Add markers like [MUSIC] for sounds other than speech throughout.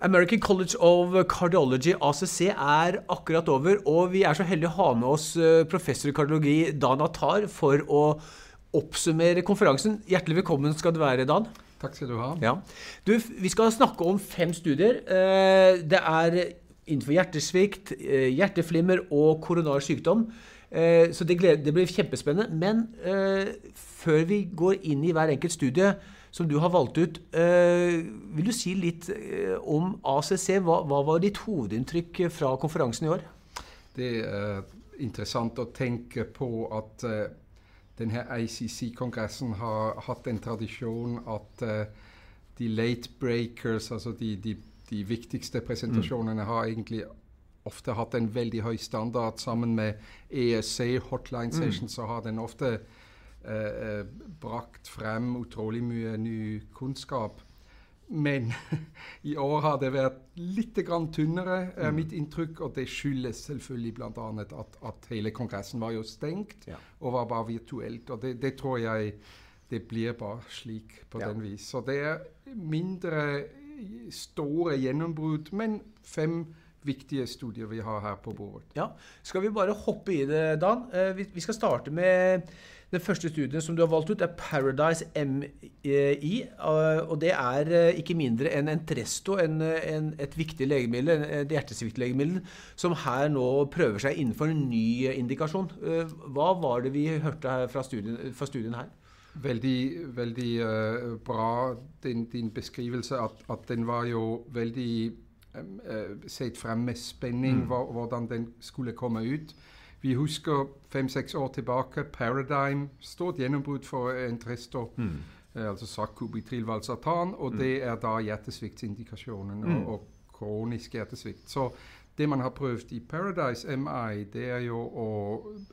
American College of Cardiology, ACC, er akkurat over. Og vi er så heldige å ha med oss eh, professor i kardiologi Dan Attar for å oppsummere konferansen. Hjertelig velkommen skal du være, Dan. Takk skal du ha. Ja. Du, vi skal snakke om fem studier. Eh, det er innenfor hjertesvikt, eh, hjerteflimmer og koronar sykdom. Så det, gleder, det blir kjempespennende. Men før vi går inn i hver enkelt studie, som du har valgt ut. Eh, vil du si litt eh, om ACC? Hva, hva, var ditt hovedinntrykk fra konferansen i år? Det er interessant å tenke på at uh, denne ACC-kongressen har hatt en tradisjon at de late breakers, altså de, de, de viktigste presentasjonene, mm. har egentlig ofte hatt en veldig høy standard. Sammen med ESC, Hotline. Session, mm. så har den ofte eh, brakt frem utrolig mye ny kunnskap. Men [LAUGHS] i år har det vært litt grann tynnere, er mm. mitt inntrykk. Og det skyldes selvfølgelig bl.a. At, at hele kongressen var jo stengt ja. og var bare virtuelt. Og det, det, tror jeg det blir bare slik på ja. den vis. Så det er mindre store gjennombrudd, men fem viktige studier vi har her på bordet. Ja, Skal vi bare hoppe i det, Dan? Eh, vi skal starte med den første studien som du har valgt ut, er Paradise MI. Og det er eh, ikke mindre enn Entresto, en, en, et viktig legemiddel, et hjertesviktlegemiddel, som her nå prøver seg innenfor en ny indikasjon. Eh, hva var det vi hørte fra studien, fra studien her? Veldig, veldig uh, bra din, din beskrivelse. At, at, den var jo veldig sett frem med spenning mm. hvordan den skulle komme ut. Vi husker fem-seks år tilbake Paradigm. Stort gjennombrudd for Entresto. Mm. Eh, altså sakubitrilvalsartan. Og mm. det er da hjertesviktindikasjonen mm. og, og kronisk hjertesvikt. Så det man har prøvd i Paradise MI, det er jo å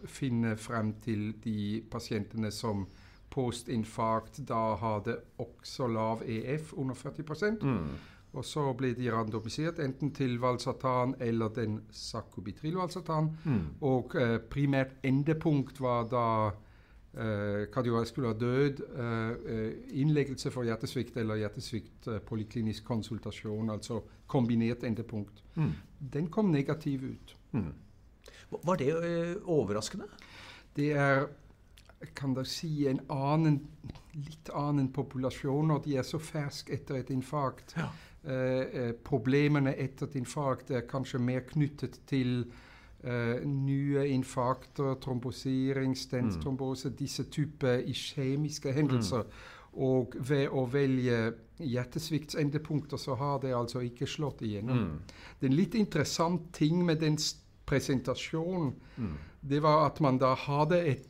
finne frem til de pasientene som postinfarkt da hadde også lav EF, under 40 mm. Og så ble de randomisert enten til valsartan eller den sakubitrilvalsartan. Mm. Og eh, primært endepunkt var da eh, kardiovaskulær død, eh, innleggelse for hjertesvikt eller hjertesvikt eh, poliklinisk konsultasjon, altså kombinert endepunkt. Mm. Den kom negativ ut. Mm. Var det eh, overraskende? Det er kan dere si en annen, litt annen populasjon når de er så ferske etter et infarkt. Ja. Eh, eh, problemene etter et infarkt er kanskje mer knyttet til Uh, nye infarkter, trombosering, stenttrombose, mm. disse typer iskjemiske hendelser. Mm. Og ved å velge hjertesviktsendepunkter, så har det altså ikke slått igjennom. Mm. Det er en litt interessant ting med den presentasjonen, mm. det var at man da hadde et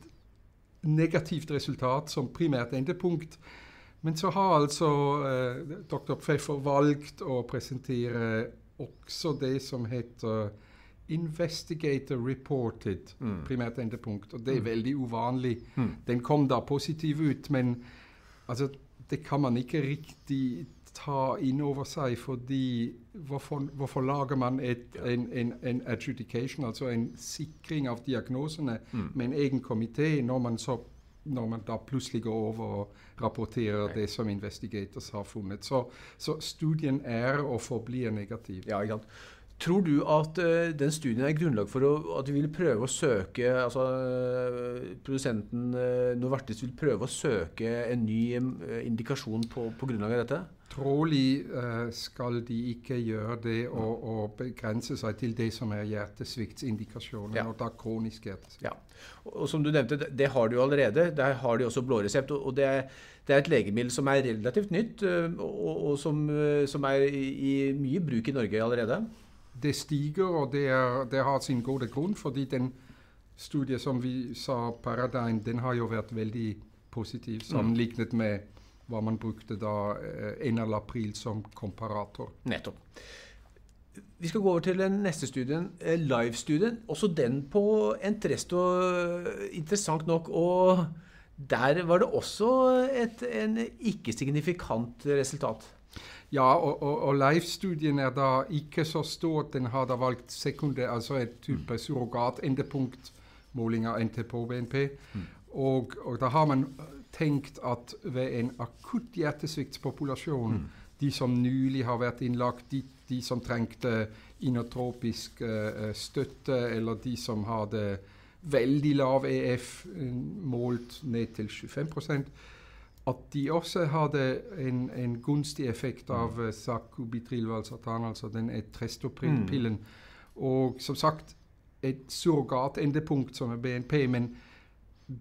negativt resultat som primært endepunkt. Men så har altså eh, dr. Pfeffer valgt å presentere også det som heter Investigator reported, mm. primært endepunkt. Og det er mm. veldig uvanlig. Mm. Den kom da positiv ut, men altså, det kan man ikke riktig ta inn over seg, fordi hvorfor, hvorfor lager man et, en, en, en, adjudication, altså en sikring av diagnosene, mm. med en egen komité, når man så når man da plutselig går over og rapporterer det som investigators har funnet. Så, så studien er og forblir negativ. Ja, ikke sant. Tror du at uh, den studien er grunnlag for å, at du vil prøve å søke altså uh, Produsenten uh, Novartis vil prøve å søke en ny indikasjon på, på grunnlag av dette? Trolig skal de ikke gjøre det og, og, begrense seg til det som er hjertesviktsindikasjonen, ja. og da kronisk hjertesvikt. Ja. Og, og, som du nevnte, det, det har de jo allerede. Der har de også blåresept. og, og det er det er et legemiddel som er relativt nytt, og, og som, som, er i, i mye bruk i Norge allerede det stiger, og det, er, det, har sin gode grunn, fordi den studien som vi sa, Paradigm, den har jo vært veldig positiv mm. sammenlignet med hva man brukte da eh, 1. april som komparator. Nettopp. Vi skal gå over til den neste studien, eh, live-studien. Også den på Entresto, eh, interessant nok. Og der var det også et en ikke-signifikant resultat. Ja, og, og, og Leif-studien er da ikke så stor. Den har da valgt sekunde, altså et type surrogatendepunktmåling surrogat-endepunktmåling av NT-på-BNP. Mm. Og, og, da har man tenkt at ved en akutt hjertesviktspopulasjon, mm. de som nylig har vært innlagt, de, de som trengte inotropisk uh, støtte, eller de som hadde veldig lav EF, målt ned til 25 at de også hadde en, en gunstig effekt av uh, sakubitrilvalsatan, altså den etrestopillen. Mm. Og som sagt et surrogat-endepunkt som er BNP, men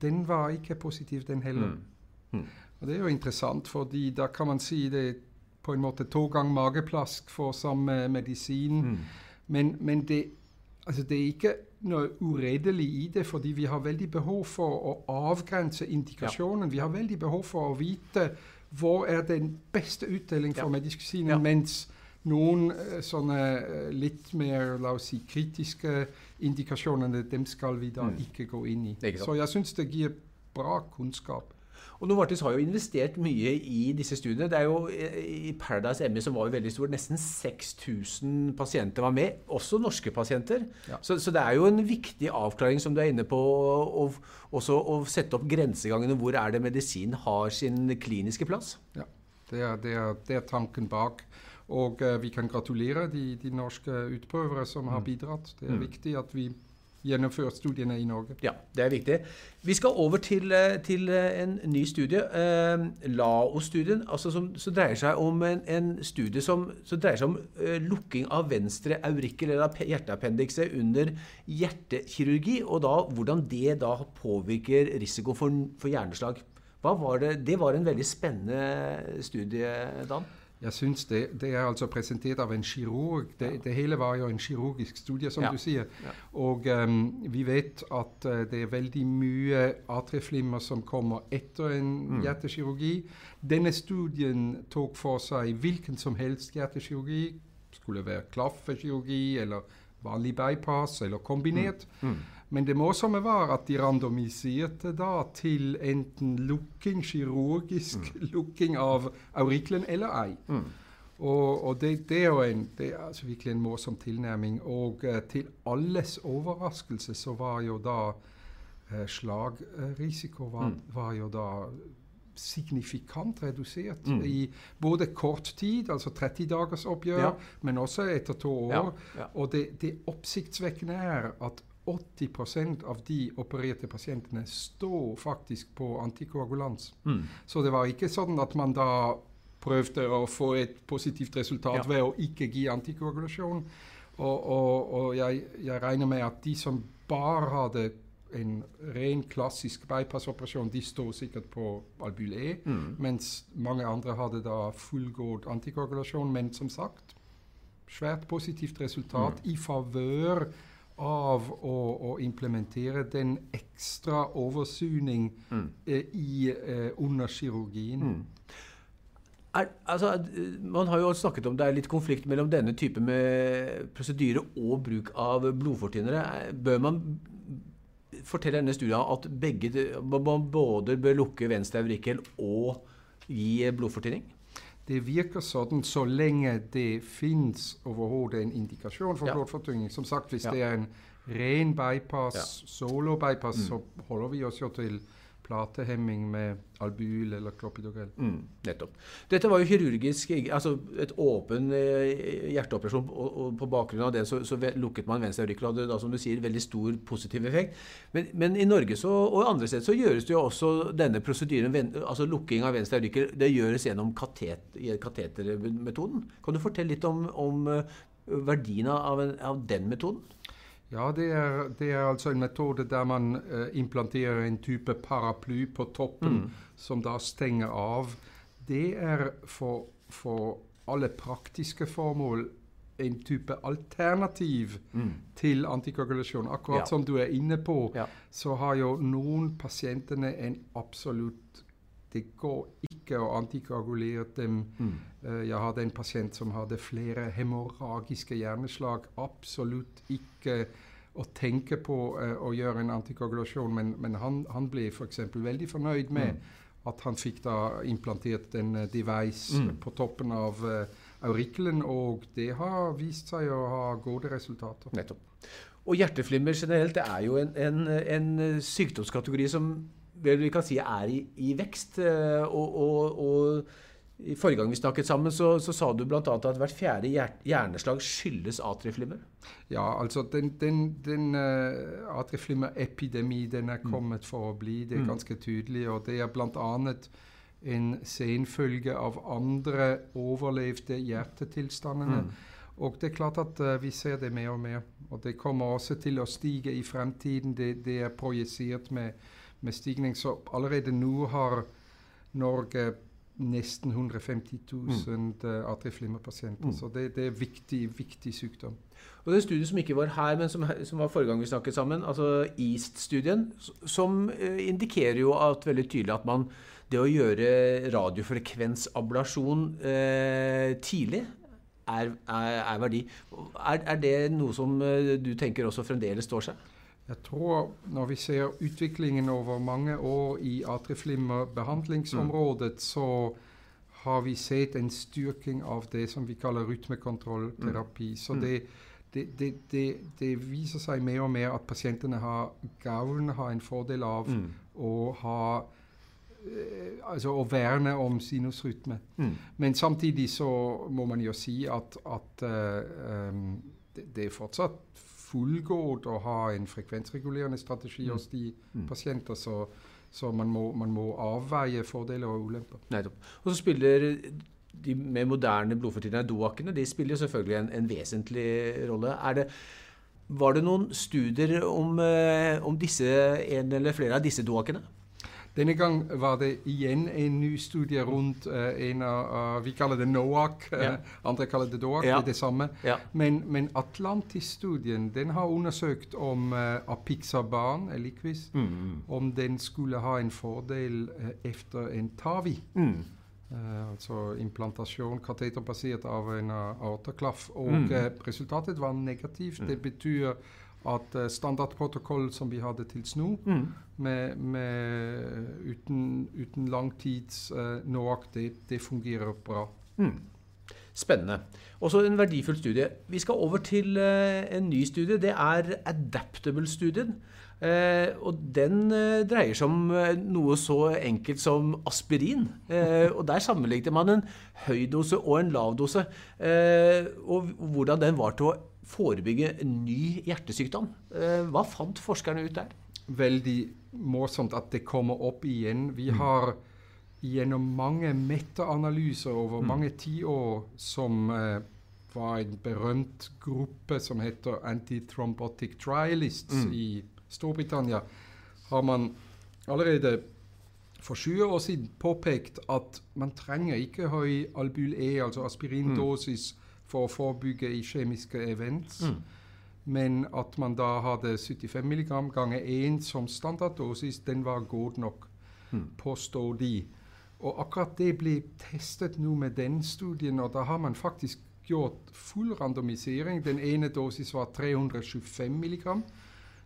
den var ikke positiv, den heller. Mm. Mm. Og Det er jo interessant, fordi da kan man si det på en måte to ganger mageplask for samme medisin. Mm. Men, men det, altså det, er ikke noe uredelig i det, fordi vi har veldig behov for å avgrense indikasjonen. Ja. Vi har veldig behov for å vite hvor er den beste utdeling for ja. medisinen, ja. mens noen uh, sånne uh, litt mer la oss si, kritiske indikasjoner, dem skal vi da mm. ikke gå inn i. Så jeg syns det gir bra kunnskap. Og Novartis har jo investert mye i disse studiene. Det er jo I Paradise ME, som var jo veldig stor, nesten 6000 pasienter var med. Også norske pasienter. Ja. Så, så, det er jo en viktig avklaring som du er inne på, og, også å sette opp grensegangene. Hvor er det medisin har sin kliniske plass? Ja, det er, det er, det er tanken bak. Og uh, vi kan gratulere de, de norske utprøvere som har mm. bidratt. Det er mm. viktig at vi gjennomført studiene i Norge. Ja, det er viktig. Vi skal over til, eh, til eh, en ny studie. Eh, LAO-studien, altså som, som, dreier seg om en, en studie som, som, dreier seg om eh, lukking av venstre aurikkel, eller hjerteappendikse, under hjertekirurgi, og da hvordan det da påvirker risiko for, for hjerneslag. Var det? det var en veldig spennende studie, Dan. Jeg syns det, det, er altså presentert av en kirurg. Det, ja. det hele var jo en kirurgisk studie, som ja. du sier. Ja. Og um, vi vet at uh, det er veldig mye atrieflimmer som kommer etter en mm. hjertekirurgi. Denne studien tok for seg hvilken som helst hjertekirurgi. Skulle være klaffekirurgi eller vanlig bypass eller kombinert. Mm. Mm. Men det morsomme var at de randomiserte da til enten lukking, kirurgisk mm. lukking av aurikelen eller ei. Mm. Og, og det, det, er jo en, det er altså virkelig en morsom tilnærming. Og uh, til alles overraskelse så var jo da uh, slagrisiko var, mm. var, jo da signifikant redusert mm. i både kort tid, altså 30 dagers oppgjør, ja. men også etter to år. Ja, ja. Og det, det oppsiktsvekkende er at 80 av de opererte pasientene står faktisk på antikoagulans. Mm. Så det var ikke sånn at man da prøvde å få et positivt resultat ved å ikke gi antikoagulasjon. Og, og, og jeg, jeg, regner med at de som bare hadde en ren klassisk bypassoperasjon, de står sikkert på albulé, E, mm. mens mange andre hadde da fullgod antikoagulasjon. Men som sagt, svært positivt resultat mm. i favør av å, å, implementere den ekstra oversyning mm. eh, i, eh, under kirurgien. Mm. Er, altså, man har jo snakket om det er litt konflikt mellom denne type med prosedyre og bruk av blodfortynnere. Bør man fortelle denne studien at begge, man både bør lukke venstre aurikkel og gi blodfortynning? Det virker sånn så lenge det fins overhodet en indikasjon for ja. blodfortynning. Som sagt, hvis ja. det er en ren bypass, solo bypass, mm. så holder vi oss jo til platehemming med albyl eller clopidogrel. Mm, nettopp. Dette var jo kirurgisk, altså et åpen eh, hjerteoperasjon, og, på bakgrunn av det så, så lukket man venstre aurikkel. Hadde da, som du sier, veldig stor positiv effekt. Men, men i Norge så, og andre steder så gjøres det jo også denne prosedyren, altså lukking av venstre aurikkel, det gjøres gjennom katet, katetermetoden. Kan du fortelle litt om, om eh, verdien av, av den metoden? Ja, det er, det er, altså en metode der man uh, implanterer en type paraply på toppen, mm. som da stenger av. Det er for, for alle praktiske formål en type alternativ mm. til antikoagulasjon. Akkurat ja. som du er inne på, ja. så har jo noen pasientene en absolutt Det går ikke å antikoagulere dem. Mm. Uh, jeg hadde en pasient som hadde flere hemorragiske hjerneslag. Absolutt ikke å tenke på uh, å gjøre en antikoagulasjon, men, men han, han ble f.eks. For veldig fornøyd med mm. at han fikk da implantert en uh, device mm. på toppen av aurikkelen, og det har vist seg å ha gode resultater. Nettopp. Og hjerteflimmer generelt det er jo en, en, en sykdomskategori som vi kan si er i, i vekst. og, og, og I Forrige gang vi snakket sammen, så, så sa du bl.a. at hvert fjerde hjerneslag skyldes atrieflimmer. Ja, altså den, den, den uh, atrieflimmerepidemi den er mm. kommet mm. for å bli. Det er mm. ganske tydelig. Og det er bl.a. en senfølge av andre overlevde hjertetilstandene. Mm. Og det er klart at uh, vi ser det mer og mer. Og det kommer også til å stige i fremtiden. Det, det er projisert med, med, stigning. Så allerede nå har Norge nesten 150 000 mm. uh, atrieflimmerpasienter. Mm. Så det, det, er viktig, viktig sykdom. Og det studie som ikke var her, men som, som var forrige gang vi snakket sammen, altså EAST-studien, som uh, indikerer jo at veldig tydelig at man det å gjøre radiofrekvensablasjon eh, tidlig er, er, er verdi. Er, er, det noe som eh, du tenker også fremdeles står seg? Jeg tror når vi ser utviklingen over mange år i atrieflimmerbehandlingsområdet, mm. så har vi sett en styrking av det som vi kaller rytmekontrollterapi. Mm. Så det, det, det, det, viser seg mer og mer at pasientene har gavn, har en fordel av mm. å ha Eh, altså å verne om sinusrytme. Mm. Men samtidig så må man jo si at, at uh, um, det, det, er fortsatt fullgodt å ha en frekvensregulerende strategi mm. hos de mm. pasienter. Så, så man, må, man, må, avveie fordeler og ulemper. Nettopp. Og så spiller de mer moderne blodfortynnerne, DOAC-ene, de spiller selvfølgelig en, en vesentlig rolle. Er det var det noen studier om, om disse, en eller flere av disse DOAC-ene? Denne gang var det igjen en ny studie rundt uh, en av uh, Vi kaller det NOAC. Uh, ja. Andre kaller det DOAC. Ja. Det er det samme. Ja. Men, men Atlantis-studien den har undersøkt om uh, Apixaban, Eliquis, mm, mm. om den skulle ha en fordel etter en TAVI. Mm. altså implantasjon, kateterbasert av en aortaklaff. Og mm. resultatet var negativt. Mm. Det betyr at uh, standardprotokoll som vi hadde til nå, mm. med, med, uten, uten langtids uh, NOAC, det, fungerer bra. Mm. Spennende. Også en verdifull studie. Vi skal over til uh, en ny studie. Det er Adaptable-studien. Uh, og den uh, dreier seg om uh, noe så enkelt som aspirin. og der sammenlignet man en høy dose og en lav dose. og hvordan den var til å forebygge en ny hjertesykdom. Eh, hva fant forskerne ut der? Veldig morsomt at det kommer opp igjen. Vi mm. har gjennom mange metaanalyser over mm. mange tiår som eh, var en berømt gruppe som heter Antithrombotic Trialists mm. i Storbritannia, har man allerede for 20 år siden påpekt at man trenger ikke høy albul-E, altså aspirindosis, mm for å forebygge i kjemiske events. Mm. Men at man da hadde 75 mg ganger 1 som standarddosis, den var god nok, mm. påstår de. Og akkurat det ble testet nå med den studien, og da har man faktisk gjort full randomisering. Den ene dosis var 325 mg.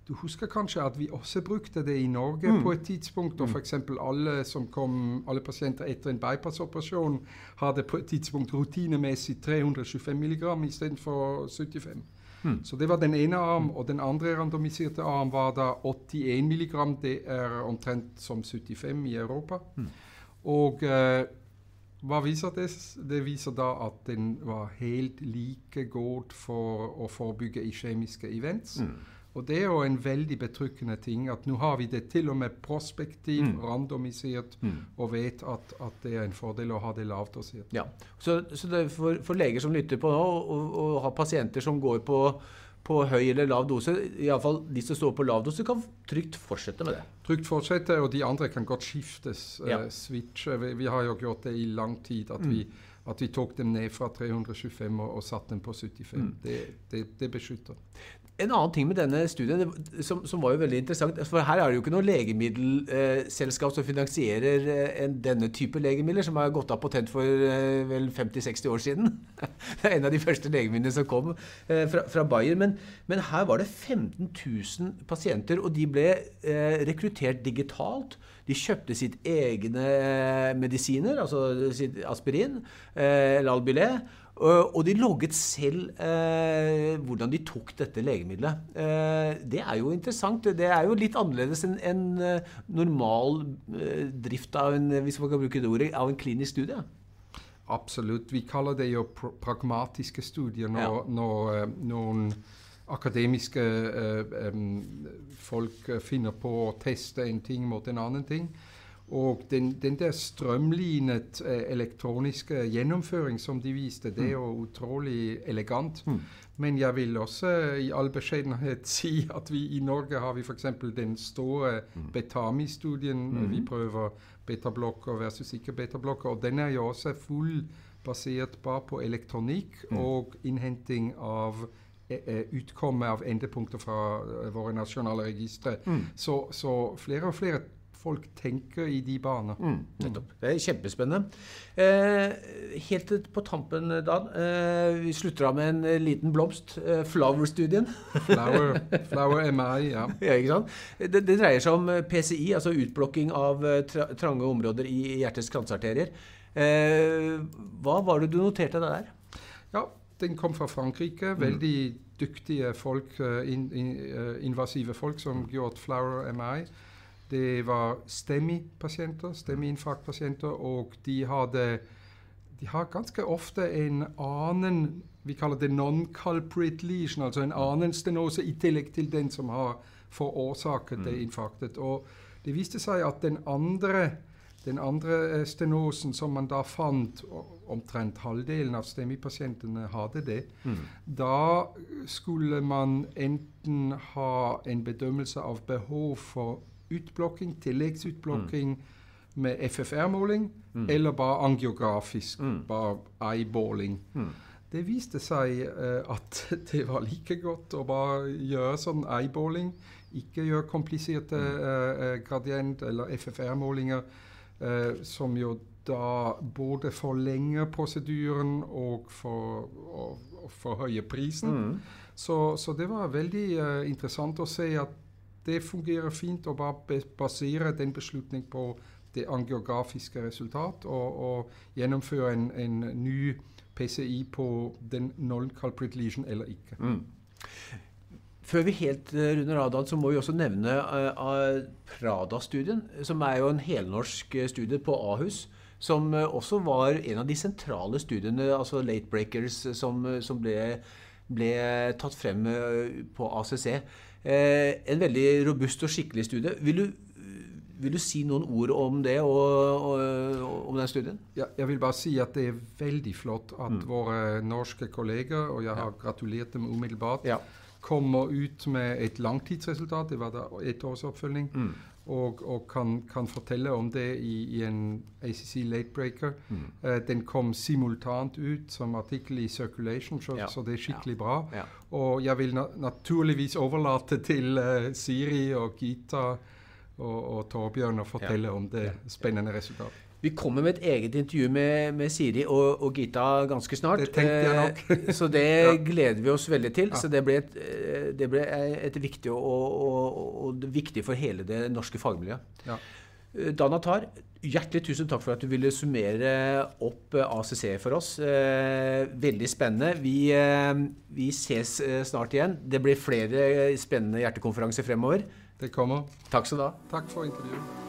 Du husker kanskje at vi også brukte det i Norge mm. på et tidspunkt. Og f.eks. alle som kom, alle pasienter etter en bypassoperasjon hadde på et tidspunkt rutinemessig 325 mg istedenfor 75. Mm. Så det var den ene arm. Og den andre randomiserte arm var da 81 mg. Det er omtrent som 75 i Europa. Mm. Og uh, hva viser det? Det viser da at den var helt like god for å forebygge kjemiske events. Mm. Og det er jo en veldig betrykkende ting at nå har vi det til og med prospektivt, mm. randomisert, mm. og vet at, at, det er en fordel å ha det lavdosert. Ja. Så, så for, for, leger som lytter på nå, og, og har pasienter som går på, på høy eller lav dose, iallfall de som står på lav dose, kan trygt fortsette med det. Trygt fortsette, og de andre kan godt skiftes. Ja. Uh, switche. Vi, vi, har jo gjort det i lang tid. at mm. vi at vi tok dem ned fra 325 og, og satte dem på 75. Mm. Det, det, det, beskytter. En annen ting med denne studien som, som, var jo veldig interessant For her er det jo ikke noe legemiddelselskap som finansierer eh, denne type legemidler, som har gått av patent for eh, vel 50-60 år siden. [LAUGHS] Det er en av de første legemidlene som kom eh, fra, fra Bayer. Men, men, her var det 15 000 pasienter, og de ble rekruttert digitalt. De kjøpte sitt egne medisiner, altså sitt aspirin eller Albylé. Og de logget selv eh, hvordan de tok dette legemiddelet. Eh, det er jo interessant. Det er jo litt annerledes enn en, normal drift av en, hvis man kan bruke det ordet, av en klinisk studie. Absolutt. Vi kaller det jo pragmatiske studier når, Ja. når noen akademiske eh, folk finner på å teste en ting mot en annen ting. Og den, den der strømlinet eh, elektroniske gjennomføring som de viste, det er jo utrolig elegant. Mm. Men jeg vil også i all beskjedenhet [LAUGHS] si at vi i Norge har vi f.eks. den store Betami-studien. Mm. Vi prøver betablokker versus ikke betablokker. Og den er jo også full basert bare på elektronikk Mm. og innhenting av eh, eh, utkomme av endepunkter fra våre nasjonale registre. Mm. Så, så flere og flere folk tenker i de baner. Mm, nettopp. Det er kjempespennende. Eh, helt på tampen, Dan. Eh, vi slutter av med en eh, liten blomst. Eh, Flower-studien. Flower, [LAUGHS] flower MI, ja. ja, ikke sant? Det, det dreier seg om eh, PCI, altså utblokking av eh, tra trange områder i hjertets kransearterier. Eh, hva var det du noterte der? Ja, den kom fra Frankrike. Veldig dyktige folk, in, in, invasive folk som gjorde flower MI. Det var STEMI-pasienter, STEMI-infarktpasienter, og de hadde de har ganske ofte en annen vi kaller det non-culprit lesion, altså en annen stenose i tillegg til den som har forårsaket det infarktet. Og det viste seg at den andre, den andre eh, stenosen som man da fant, omtrent halvdelen av STEMI-pasientene hadde det, da skulle man enten ha en bedømmelse av behov for utblokking, tilleggsutblokking med FFR-måling, eller bare angiografisk, bare eyeballing. Det viste seg eh, at [LAUGHS] det var like godt å bare gjøre sånn eyeballing, ikke gjøre kompliserte eh, eh, gradient- eller FFR-målinger, eh, som jo da både forlenger prosedyren og, for, og, og forhøyer prisen. Så, så det var veldig eh, interessant å se at det fungerer fint å bare basere den beslutning på det angiografiske resultat, og, og gjennomføre en, en ny PCI på den non-culprit lesion eller ikke. Før vi helt eh, runder av, så må vi også nevne eh, Prada-studien, som er jo en helnorsk eh, studie på Ahus. Som også var en av de sentrale studiene, altså late breakers, som, som ble, ble tatt frem på ACC. Eh, en veldig robust og skikkelig studie. Vil du, vil du si noen ord om det og, og, og om den studien? Ja, jeg vil bare si at det er veldig flott at våre norske kolleger, og jeg har gratulert dem umiddelbart, Ja. kommer ut med et langtidsresultat. Det var da et års oppfølging. Og, og kan, kan fortelle om det i, i en ACC Late Breaker. Uh, den kom simultant ut som artikkel i Circulation, så, Ja. så det er skikkelig bra. Ja. Og jeg vil na naturligvis overlate til uh, Siri og Gita og, og Torbjørn å fortelle om det spennende resultatet. Vi kommer med et eget intervju med, med Siri og, og Gita ganske snart. Det tenkte jeg nok. Eh, så det [LAUGHS] Ja. gleder vi oss veldig til. Ja. Så det blir et, det ble et viktig og, og, og viktig for hele det norske fagmiljøet. Ja. Eh, Dan hjertelig tusen takk for at du ville summere opp eh, ACC for oss. Eh, Veldig spennende. Vi, vi ses snart igjen. Det blir flere spennende hjertekonferanser fremover. Det kommer. Takk skal du ha. Takk for intervjuet.